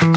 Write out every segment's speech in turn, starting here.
Sådär.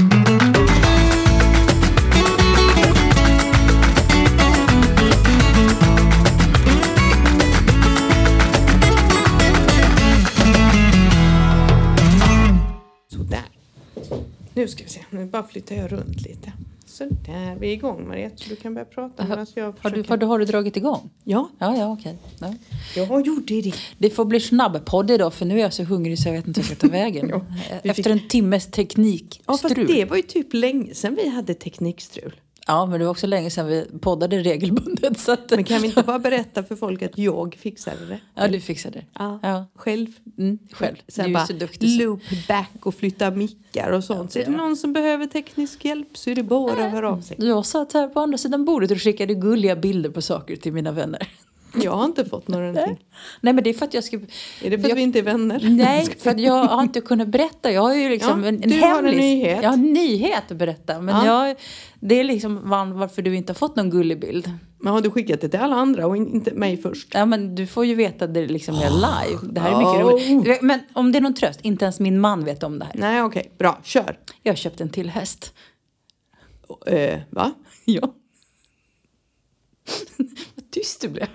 Nu ska vi se, nu bara flyttar jag runt lite. Sådär, vi är igång Mariette. Du kan börja prata medan jag Har du, försöker... har, du, har du dragit igång? Ja, Ja, ja, okej. Ja. jag gjorde det. Det får bli snabbpodd idag för nu är jag så hungrig så jag vet inte hur jag ska ta vägen. Ja, Efter fick- en timmes teknikstrul. Ja, fast det var ju typ länge sedan vi hade teknikstrul. Ja, men det var också länge sedan vi poddade regelbundet. Så att, Men kan vi inte bara berätta för folk att jag fixade det? Ja, du fixade det. Ja, Ja. själv. Mm, själv. Du Sen är ju bara så duktig. loop back och flytta mickar och sånt. Så är det Ja. någon som behöver teknisk hjälp så är det bara att höra av sig. Jag satt här på andra sidan bordet och skickade gulliga bilder på saker till mina vänner. Jag har inte fått någonting. Nej, men det är för att jag ska... Är det för att Jag- vi inte är vänner? Nej, för att jag har inte kunnat berätta. Jag har ju liksom Ja, en, en du har en hemlis. nyhet. Jag har en nyhet att berätta. Men Ja. jag, det är liksom var- varför du inte har fått någon gullig bild. Men har du skickat det till alla andra och in- inte mig först? Ja, men du får ju veta det liksom är live. Det här är mycket Oh. roligt. Men om det är någon tröst, inte ens min man vet om det här. Nej, okej. Bra. Kör. Jag har köpt en till häst. Eh, va? Ja. Vad tyst du blev.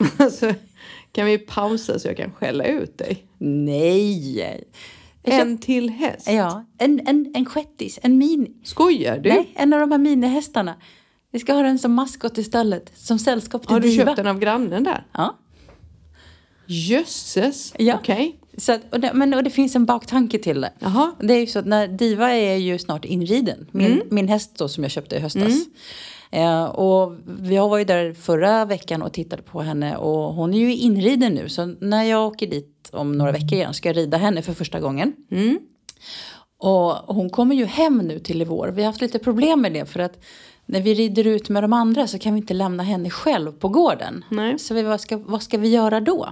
Alltså, kan vi pausa så jag kan skälla ut dig? Nej. En till häst? ja, en, en, en shettis, en mini. Skojar du? Nej, en av de här minihästarna. Vi ska ha den som maskot i stallet, som sällskap till Har du Diva. köpt den av grannen där? Ja. Jösses. Ja. Okej. Så att, och, det, men, och det finns en baktanke till det. Jaha. Det är ju så att när Diva är ju snart inriden. Min, min häst då som jag köpte i höstas. Eh, och vi har varit där förra veckan och tittade på henne och hon är ju inriden nu. Så när jag åker dit om några veckor igen ska jag rida henne för första gången. Och hon kommer ju hem nu till i vår. Vi har haft lite problem med det för att när vi rider ut med de andra så kan vi inte lämna henne själv på gården. Nej. Så vi, vad, ska, vad ska vi göra då?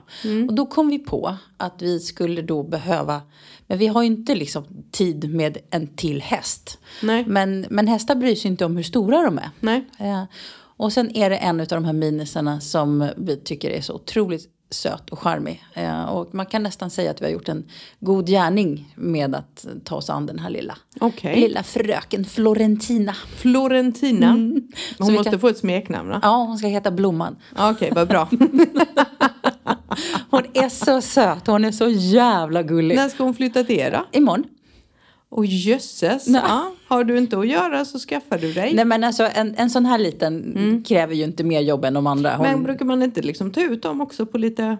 Och då kom vi på att vi skulle då behöva, men vi har ju inte liksom tid med en till häst. Nej. Men, men hästar bryr sig inte om hur stora de är. Nej. Eh, och sen är det en av de här minisarna som vi tycker är så otroligt söt och charmig. Eh, och man kan nästan säga att vi har gjort en god gärning med att ta oss an den här lilla, Okej. lilla fröken Florentina. Florentina. Hon Så måste kan- få ett smeknamn va? Ja, hon ska heta Blomman. Okej, vad bra. Hon är så söt, hon är så jävla gullig. När ska hon flytta till er då? Imorgon. Och jösses. Ja, har du inte att göra så skaffar du dig. Nej men alltså en, en sån här liten kräver ju inte mer jobb än de andra. Hon, Men brukar man inte liksom ta ut dem också på lite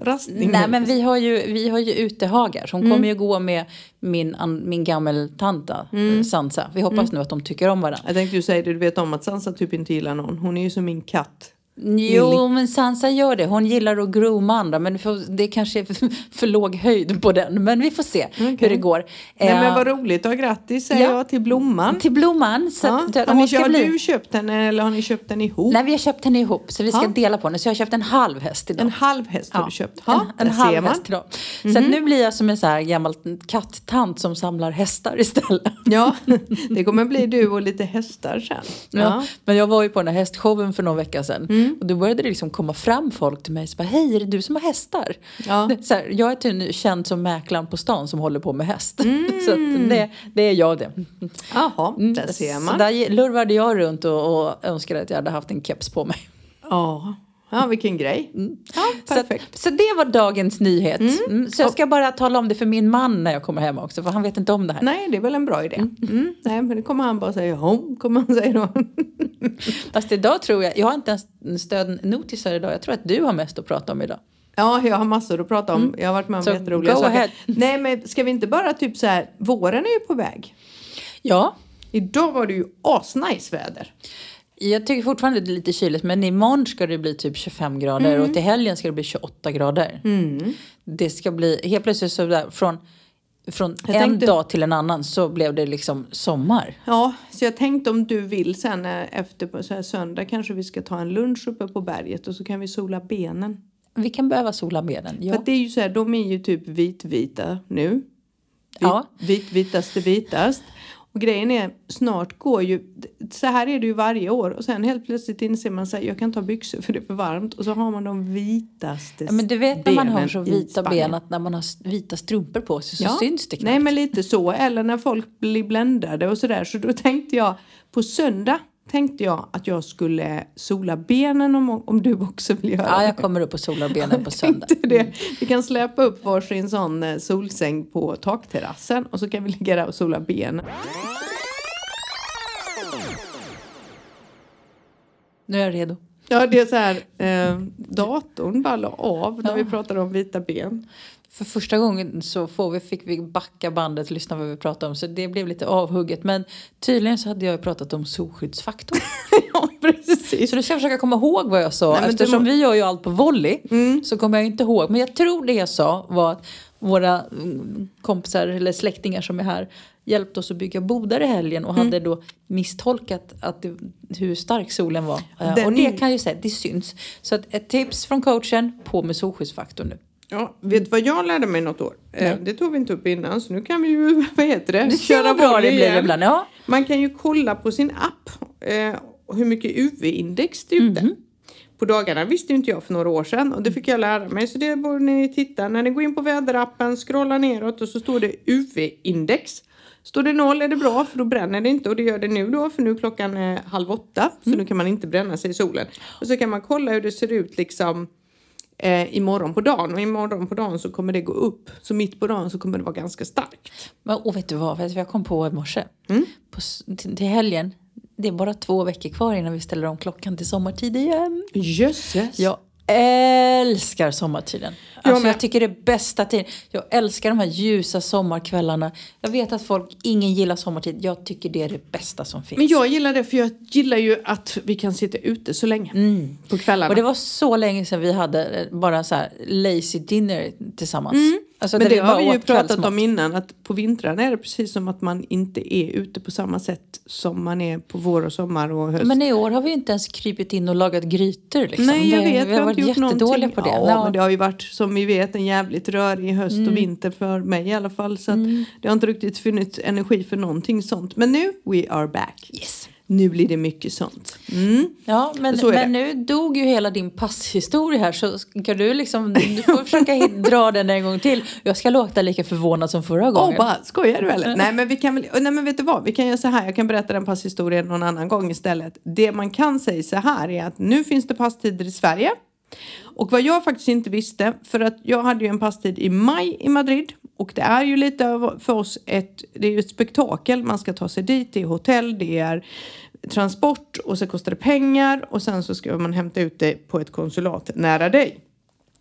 rastning? Nej men vi har ju, vi har ju utehagar. Så hon Mm. kommer ju gå med min, an- min gammeltanta Mm. Sansa. Vi hoppas nu att de tycker om varandra. Jag tänkte ju säga det, du vet om att Sansa typ inte gillar någon. Hon är ju som min katt. Jo men Sansa gör det. Hon gillar att grooma andra. Men det kanske är för, för låg höjd på den. Men vi får se hur det går. Nej Eh, men vad roligt och grattis säger ja. jag till Blomman. Till Blomman. Så Ja. att, Har, ni, ska har bli... du köpt den eller har ni köpt den ihop? Nej vi har köpt henne ihop. Så vi ska Ja. dela på henne. Så jag har köpt en halv häst idag. En halv häst har du köpt. en, Ja, en där halv. Mhm. häst idag. Så att nu blir jag som en så här gammal katttant som samlar hästar istället. Ja, det kommer bli du och lite hästar sen. Ja. Men jag var ju på den här hästshowen för några veckor sedan. Mm. Och då började det liksom komma fram folk till mig som bara, hej är det du som har hästar? Ja. Så här, jag är tydligen känd som mäklaren på stan som håller på med häst. Mm. så det, det är jag det. Jaha, Mm. där ser Så man. där lurvade jag runt och, och önskade att jag hade haft en keps på mig. Ja. Ja, vilken grej. Ja, Mm. Så, perfekt. att, så det var dagens nyhet. Mm. Så jag ska bara tala om det för min man när jag kommer hem också, för han vet inte om det här. Nej, det är väl en bra idé. Mm. Nej, men det kommer han bara säga ja, kommer han säga då. Fast idag tror jag, jag har inte ens stödnotisar idag, jag tror att du har mest att prata om idag. Ja, jag har massor att prata om. Jag har varit med om Så jätteroliga saker. ahead. Nej, men ska vi inte bara typ så här, våren är ju på väg. Ja, Idag var det ju asnice väder. Jag tycker fortfarande det är lite kyligt, men imorgon ska det bli typ 25 grader och till helgen ska det bli 28 grader. Det ska bli, helt plötsligt så där, från, från Jag en tänkte- dag till en annan så blev det liksom sommar. Ja, så jag tänkte om du vill sen eh, efter på så här söndag kanske vi ska ta en lunch uppe på berget och så kan vi sola benen. Vi kan behöva sola benen. För Ja. att det är ju så här, de är ju typ vitvita nu. Vit, Ja. Vit, vitaste vitast. Och grejen är, snart går ju, så här är det ju varje år och sen helt plötsligt inser man sig jag kan ha byxor för det är för varmt och så har man de vitaste Ja, men du vet när man har så vita ben att när man har vita strumpor på sig så Ja. syns det knappt. Nej men lite så, eller när folk blir bländade och sådär. Så då tänkte jag, på söndag tänkte jag att jag skulle sola benen om, om du också vill göra Ja, det. jag kommer upp och solar benen på söndag. Det. Vi kan släppa upp varsin sån eh, solsäng på takterrassen och så kan vi ligga där och sola benen. Nu är jag redo. Ja, det är så här, eh, datorn bara la av när Ja. vi pratade om vita ben. För första gången så får vi, fick vi backa bandet och lyssna vad vi pratade om så det blev lite avhugget. Men tydligen så hade jag pratat om solskyddsfaktor. ja, precis. Så du ska försöka komma ihåg vad jag sa. Nej, Eftersom må- vi gör ju allt på volley Mm. så kommer jag inte ihåg. Men jag tror det jag sa var att våra mm, kompisar eller släktingar som är här hjälpte oss att bygga bodar i helgen och Mm. hade då misstolkat att det, hur stark solen var. Eh, Den- Och det kan ju säga, det syns. Så ett tips från coachen, på med solskyddsfaktor nu. Ja, vet du vad jag lärde mig något år? Eh, Nej. det tog vi inte upp innan så nu kan vi ju, vad heter det, ser vad bra det blir ibland. Ja. Man kan ju kolla på sin app eh, hur mycket UV-index det är ute. Mhm. På dagarna visste inte jag för några år sedan och det fick jag lära mig. Så det borde ni titta. När ni går in på väderappen, scrolla neråt och så står det UV-index. Står det noll är det bra för då bränner det inte och det gör det nu då för nu är klockan eh, halv åtta så Mm. nu kan man inte bränna sig i solen. Och så kan man kolla hur det ser ut liksom eh, imorgon på dagen och imorgon på dagen så kommer det gå upp. Så mitt på dagen så kommer det vara ganska starkt. Men, och vet du vad, vet du jag kom på i morse? Mm. På, till, till helgen, det är bara två veckor kvar innan vi ställer om klockan till sommartid igen. Jösses! Jag älskar sommartiden. Alltså, jag tycker det är bästa tiden. Jag älskar de här ljusa sommarkvällarna. Jag vet att folk, ingen gillar sommartid. Jag tycker det är det bästa som finns. Men jag gillar det för jag gillar ju att vi kan sitta ute så länge på kvällarna. Mm. Och det var så länge sedan vi hade eh, bara så här lazy dinner tillsammans. Alltså, Men det har vi ju pratat om innan att på vintrarna är det precis som att man inte är ute på samma sätt som man är på vår och sommar och höst. Men i år har vi ju inte ens krypit in och lagat grytor. Liksom. Nej jag det, vet, vi har varit jättedåliga på det. Ja, men det har ju varit som vi vet en jävligt rörig höst Mm. och vinter för mig i alla fall. Så att det har inte riktigt funnits energi för någonting sånt. Men nu, we are back. Yes. Nu blir det mycket sånt. Mm. Ja, men, Så men nu dog ju hela din passhistoria här så ska du liksom, du får försöka dra den en gång till. Jag ska låta lika förvånad som förra Åh, gången. bara, skojar du eller? nej men vi kan väl, nej men vet du vad, vi kan göra så här, jag kan berätta den passhistorien någon annan gång istället. Det man kan säga så här är att nu finns det passtider i Sverige. Och vad jag faktiskt inte visste, för att jag hade ju en passtid i maj i Madrid. Och det är ju lite för oss ett, det är ju ett spektakel, man ska ta sig dit, det är hotell, det är transport och så kostar det pengar. Och sen så ska man hämta ut det på ett konsulat nära dig.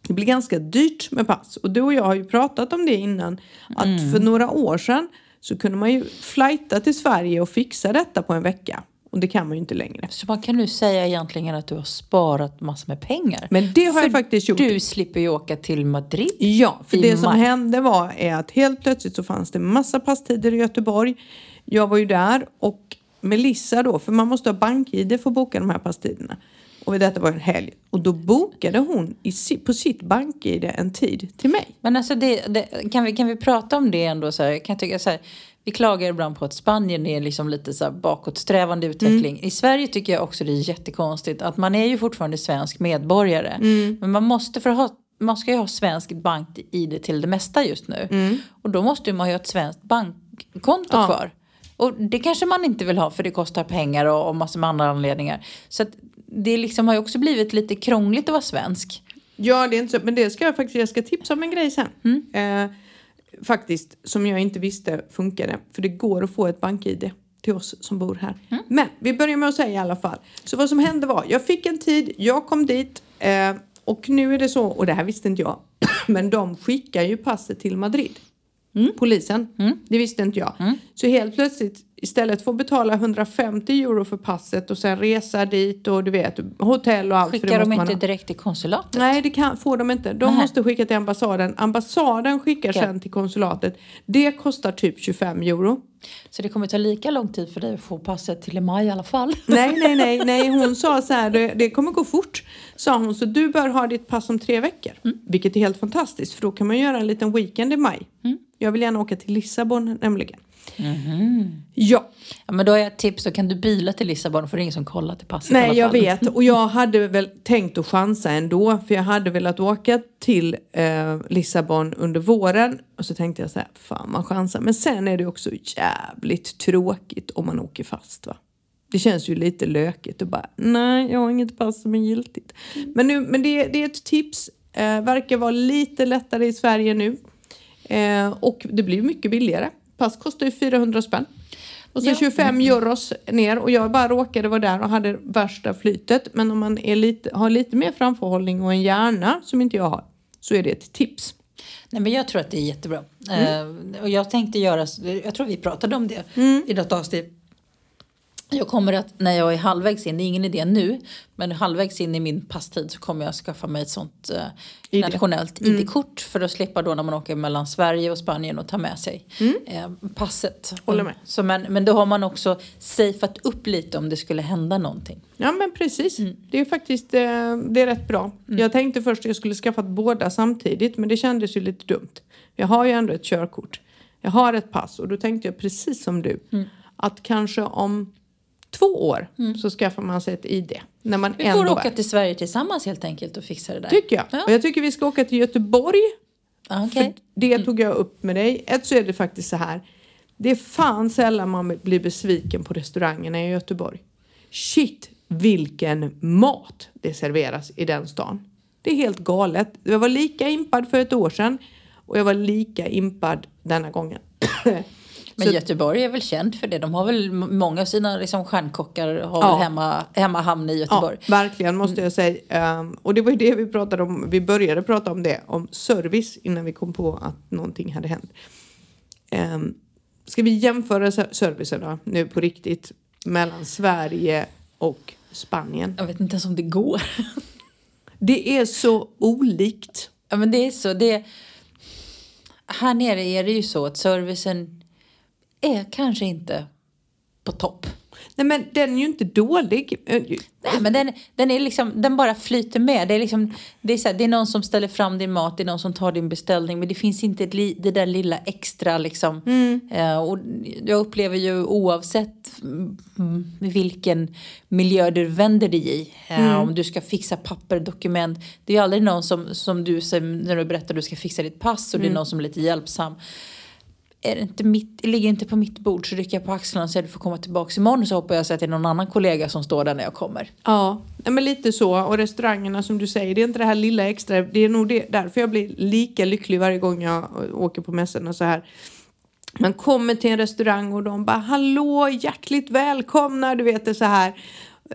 Det blir ganska dyrt med pass. Och du och jag har ju pratat om det innan. Att för några år sedan så kunde man ju flighta till Sverige och fixa detta på en vecka och det kan man ju inte längre. Så man kan nu säga egentligen att du har sparat massor med pengar. Men det har För jag faktiskt gjort. Du slipper ju åka till Madrid. Ja, för det som maj. hände var är att helt plötsligt så fanns det massa passtider i Göteborg. Jag var ju där och Melissa då, för man måste ha bank-id för att boka de här passtiderna. Och detta var en helg. Och då bokade hon i, på sitt bank-id en tid till mig. Men alltså det, det, kan, vi, kan vi prata om det ändå? Så här, kan jag tycka så här, vi klagar ibland på att Spanien är liksom lite så här bakåtsträvande utveckling. I Sverige tycker jag också det är jättekonstigt att man är ju fortfarande svensk medborgare. Men man måste för att ha man ska ju ha svensk bank-id till det mesta just nu. Och då måste man ju ha ett svenskt bankkonto Ja. kvar. Och det kanske man inte vill ha för det kostar pengar och, och massor med andra anledningar. Så det liksom har ju också blivit lite krångligt att vara svensk. Ja, det är inte så. Men det ska jag faktiskt, jag ska tipsa om en grej sen. Eh, faktiskt, som jag inte visste funkade. För det går att få ett bank-id till oss som bor här. Men vi börjar med att säga i alla fall. Så vad som hände var, jag fick en tid, jag kom dit eh, och nu är det så, och det här visste inte jag, men de skickar ju passet till Madrid. Polisen. Det visste inte jag. Så helt plötsligt istället för att betala 150 euro för passet och sen resa dit och du vet hotell och allt. Skickar de inte ha. direkt till konsulatet? Nej, det kan, får de inte. De Nähä. måste skicka till ambassaden. Ambassaden skickar Okej. sen till konsulatet. Det kostar typ 25 euro. Så det kommer ta lika lång tid för dig att få passet till i maj i alla fall? Nej, nej, nej, nej. Hon sa så här, det, det kommer gå fort. Sa hon, så du bör ha ditt pass om tre veckor. Vilket är helt fantastiskt, för då kan man göra en liten weekend i maj. Jag vill gärna åka till Lissabon nämligen. Ja, Ja, men då har jag ett tips, då kan du bila till Lissabon för det är ingen som kollar till passet Nej, jag vet. Och jag hade väl tänkt att chansa ändå. För jag hade velat åka till eh, Lissabon under våren. Och så tänkte jag så här, fan man chansar. Men sen är det också jävligt tråkigt om man åker fast va. Det känns ju lite lökigt och bara, nej jag har inget pass som är giltigt. Men, nu, men det, det är ett tips. Eh, verkar vara lite lättare i Sverige nu. Eh, och det blir mycket billigare. Pass kostar ju 400 spänn. Och så Ja. 25 euros ner och jag bara råkade vara där och hade värsta flytet. Men om man är lite, har lite mer framförhållning och en hjärna som inte jag har så är det ett tips. Nej, men jag tror att det är jättebra. Mm. Eh, och jag tänkte göra, jag tror vi pratade om det Mm. i något avsnitt. Jag kommer att, när jag är halvvägs in, det är ingen idé nu, men halvvägs in i min passtid så kommer jag skaffa mig ett sånt eh, nationellt ID-kort för att slippa då när man åker mellan Sverige och Spanien och ta med sig eh, passet. Mm. Håller med. Så men, men då har man också safeat upp lite om det skulle hända någonting. Ja men precis. Det är faktiskt eh, det är rätt bra. Jag tänkte först att jag skulle skaffat båda samtidigt men det kändes ju lite dumt. Jag har ju ändå ett körkort. Jag har ett pass och då tänkte jag precis som du att kanske om två år så skaffar man sig ett ID. När man Vi får åka är. till Sverige tillsammans helt enkelt och fixa det där. Tycker jag. Ja. Och jag tycker vi ska åka till Göteborg Ah, okej. För det tog jag upp med dig. Ett så är det faktiskt så här. Det är fan sällan man blir besviken på restaurangerna i Göteborg. Shit vilken mat det serveras i den stan. Det är helt galet. Jag var lika impad för ett år sedan och jag var lika impad denna gången. Men Så- Göteborg är väl känt för det. De har väl många av sina liksom, stjärnkockar har Ja. hemma, hemmahamn i Göteborg. Ja, verkligen måste jag säga. Ehm, och det var ju det vi pratade om. Vi började prata om det, om service innan vi kom på att någonting hade hänt. Um, ska vi jämföra ser- servicen då, nu på riktigt, mellan Sverige och Spanien? Jag vet inte ens om det går. Det är så olikt. ja, men det är så. Det, här nere är det ju så att servicen är kanske inte på topp. Nej men den är ju inte dålig. Nej, men den, den, är liksom, den bara flyter med. Det är, liksom, det, är så här, det är någon som ställer fram din mat, det är någon som tar din beställning. Men det finns inte det där lilla extra. Liksom. Eh, och jag upplever ju oavsett mm, vilken miljö du vänder dig i. Eh, Om du ska fixa papper, dokument. Det är ju aldrig någon som, som du när du berättar att du ska fixa ditt pass och det är någon som är lite hjälpsam är det inte mitt, ligger inte på mitt bord så rycker jag på axlarna och säger du får komma tillbaka imorgon så hoppas jag så att det är någon annan kollega som står där när jag kommer. Ja, men lite så. Och restaurangerna som du säger, det är inte det här lilla extra. Det är nog det, därför jag blir lika lycklig varje gång jag åker på mässorna så här. Man kommer till en restaurang och de bara hallå, hjärtligt välkomna, du vet det så här.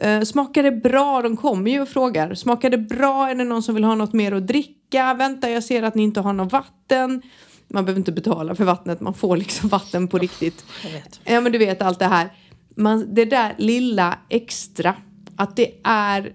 Eh, smakar det bra? De kommer ju och frågar. Smakar det bra? Är det någon som vill ha något mer att dricka? Vänta, jag ser att ni inte har något vatten. Man behöver inte betala för vattnet, man får liksom vatten på riktigt. Jag vet. Ja men du vet allt det här. Man, det där lilla extra. Att det är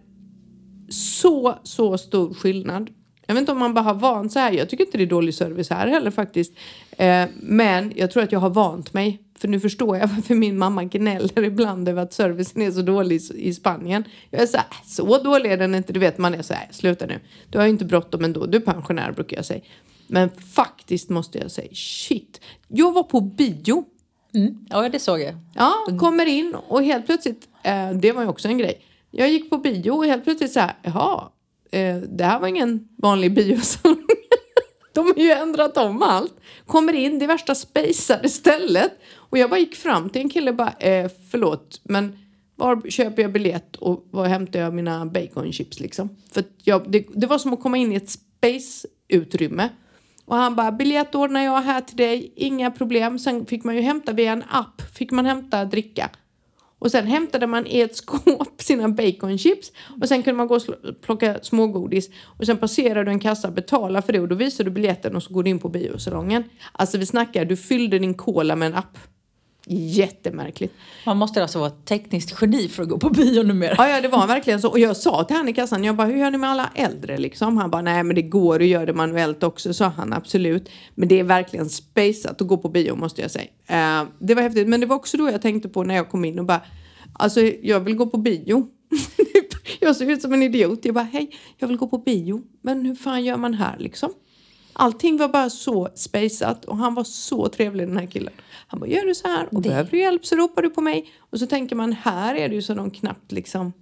så, så stor skillnad. Jag vet inte om man bara har vant sig här. Jag tycker inte det är dålig service här heller faktiskt. Eh, men jag tror att jag har vant mig. För nu förstår jag varför min mamma gnäller ibland över att servicen är så dålig i- i Spanien. Jag är så här, så dålig är den inte. Du vet, man är så här, sluta nu. Du har ju inte bråttom ändå. Du är pensionär brukar jag säga. Men faktiskt måste jag säga, shit. Jag var på bio Mm. Ja, det såg jag. Ja, kommer in och helt plötsligt, eh, det var ju också en grej. Jag gick på bio och helt plötsligt så här, jaha, eh, det här var ingen vanlig biosalong. De har ju ändrat om allt. Kommer in, det värsta spejsade stället. Och jag bara gick fram till en kille och bara, eh, förlåt, men var köper jag biljett och var hämtar jag mina baconchips liksom? För jag, det, det var som att komma in i ett space-utrymme. Och han bara, biljett ordnar jag här till dig, inga problem. Sen fick man ju hämta via en app, fick man hämta dricka. Och sen hämtade man i ett skåp sina baconchips och sen kunde man gå och plocka smågodis och sen passerar du en kassa, betala för det och då visar du biljetten och så går du in på biosalongen. Alltså vi snackar, du fyllde din cola med en app. Jättemärkligt. Man måste alltså vara ett tekniskt geni för att gå på bio numera. Ja, ja, det var verkligen så. Och jag sa till han i kassan, jag bara, hur gör ni med alla äldre liksom? Han bara, nej men det går att göra det manuellt också, sa han absolut. Men det är verkligen spaceat att gå på bio måste jag säga. Eh, det var häftigt, men det var också då jag tänkte på när jag kom in och bara, alltså jag vill gå på bio. jag såg ut som en idiot. Jag bara, hej, jag vill gå på bio. Men hur fan gör man här liksom? Allting var bara så spejsat och han var så trevlig den här killen. Han bara, gör du så här och Det- behöver du hjälp så ropar du på mig. Och så tänker man, här är det ju så de knappt liksom...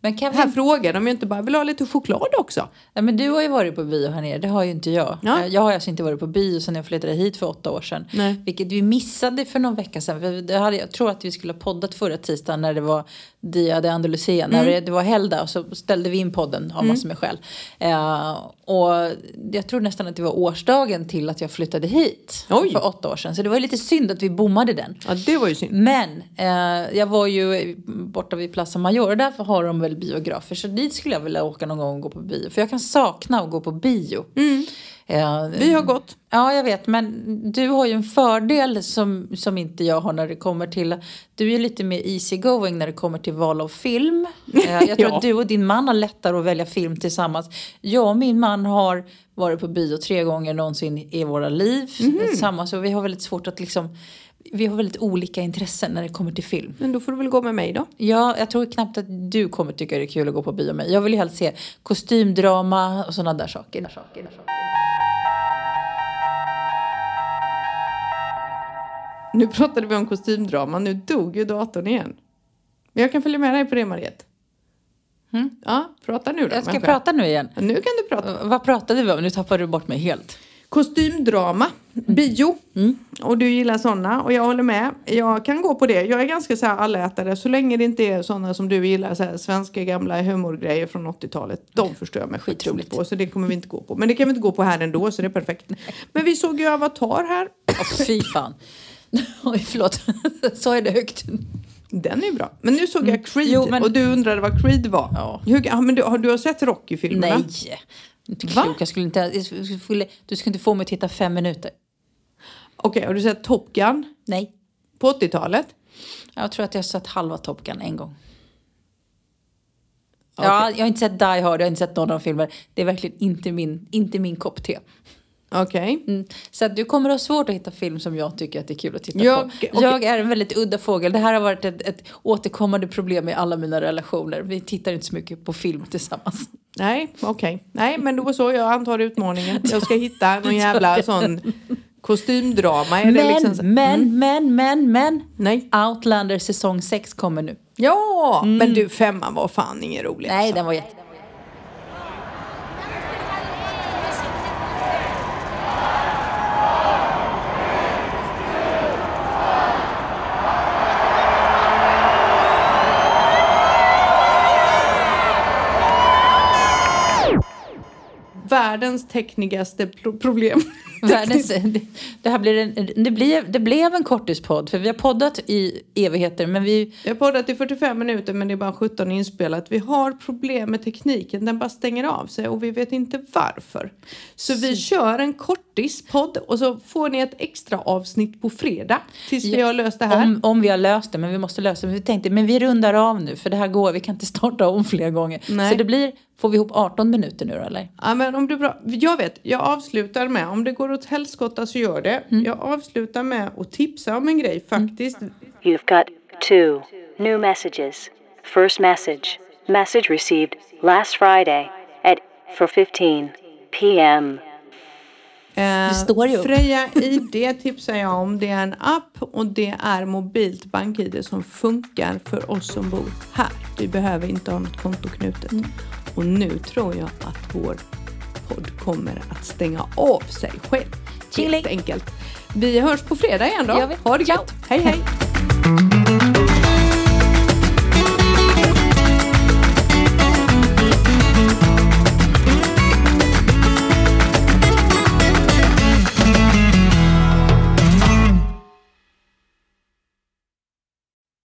Men Kevin, Här frågar de ju inte bara, vill ha lite choklad också? Ja, men du har ju varit på bio här nere, det har ju inte jag. Ja. Eh, Jag har alltså inte varit på bio sedan jag flyttade hit för åtta år sedan. Nej. Vilket vi missade för någon vecka sedan. Hade, jag tror att vi skulle ha poddat förra tisdagen när det var Dia de Andalusia. När Mm. det, det var helgdag och så ställde vi in podden av massor med skäl. Eh, och jag tror nästan att det var årsdagen till att jag flyttade hit. Oj. För åtta år sedan. Så det var lite synd att vi bommade den. Ja, det var ju synd. Men eh, jag var ju borta vid Plaza Mayor och därför har de väl biografer. Så dit skulle jag vilja åka någon gång och gå på bio. För jag kan sakna att gå på bio. Eh, Vi har gått. Ja, jag vet. Men du har ju en fördel som, som inte jag har när det kommer till... Du är lite mer easy going när det kommer till val av film. Eh, jag tror Ja. att du och din man har lättare att välja film tillsammans. Jag och min man har varit på bio tre gånger någonsin i våra liv tillsammans. Och vi har väldigt svårt att liksom... Vi har väldigt olika intressen när det kommer till film. Men då får du väl gå med mig då. Ja, jag tror knappt att du kommer tycka det är kul att gå på bio med. Jag vill ju helst se kostymdrama och sådana där saker. Nu pratade vi om kostymdrama, nu dog ju datorn igen. Men jag kan följa med dig på det, Mariette. Mm. Ja, prata nu då. Jag ska människa. prata nu igen. Nu kan du prata. Vad pratade vi om? Nu tappade du bort mig helt. Kostymdrama, bio. Mm. Och du gillar sådana och jag håller med. Jag kan gå på det. Jag är ganska så här allätare så länge det inte är sådana som du gillar, så här, svenska gamla humorgrejer från 80-talet. De förstår jag mig skitroligt på så det kommer vi inte gå på. Men det kan vi inte gå på här ändå så det är perfekt. Men vi såg ju Avatar här. Åh, fy fan. Oj, förlåt. Sa jag det högt? Den är bra. Men nu såg jag Creed Mm. Jo, men- och du undrade vad Creed var. Ja. Hur, ja, men du, har, du sett Rocky-filmerna? Nej. Inte klok. Jag skulle inte, jag skulle, du skulle inte få mig att titta fem minuter. Okej, har du sett Top Gun Nej. på 80-talet? Jag tror att jag har sett halva Top Gun en gång. Ja, jag har inte sett Die Hard, jag har inte sett någon av filmer. Det är verkligen inte min, inte min kopp te. Okej. Mm. Så att du kommer att ha svårt att hitta film som jag tycker att det är kul att titta Jag- på. okej. Jag är en väldigt udda fågel. Det här har varit ett, ett återkommande problem i alla mina relationer. Vi tittar inte så mycket på film tillsammans. Nej, okej. Nej, men då så. Jag antar utmaningen. Jag ska hitta någon jävla sån kostymdrama. Är det Men, liksom så? men, men, men, men. Nej. Outlander säsong 6 kommer nu. Ja, men du femman var fan inget roligt. Nej, alltså. den var jätte... Världens teknigaste pro- problem. Världens, det, här blir en, det, blev, det blev en kortispodd, för vi har poddat i evigheter, men vi... Jag har poddat i 45 minuter men det är bara 17 inspelat. Vi har problem med tekniken. Den bara stänger av sig och vi vet inte varför. Så vi kör en kortispodd och så får ni ett extra avsnitt på fredag tills vi har löst det här. Om, om vi har löst det, men vi måste lösa det. Vi tänkte, men vi rundar av nu, för det här går, vi kan inte starta om fler gånger. Nej. Så det blir, får vi ihop 18 minuter nu då, eller? Ja, men om du bra, jag vet, jag avslutar med, om det går åt helskotta så gör det. Jag avslutar med att tipsa om en grej faktiskt. You've got two new messages. First message. Message received last Friday at 4:15 p.m. Eh, Det står ju. Freja ID tipsar jag om. Det är en app och det är mobilt bank-id som funkar för oss som bor här. Vi behöver inte ha något konto knutet. Mm. Och nu tror jag att vår podd kommer att stänga av sig själv. Helt enkelt. Vi hörs på fredag igen då. Ha det gött. Hej hej.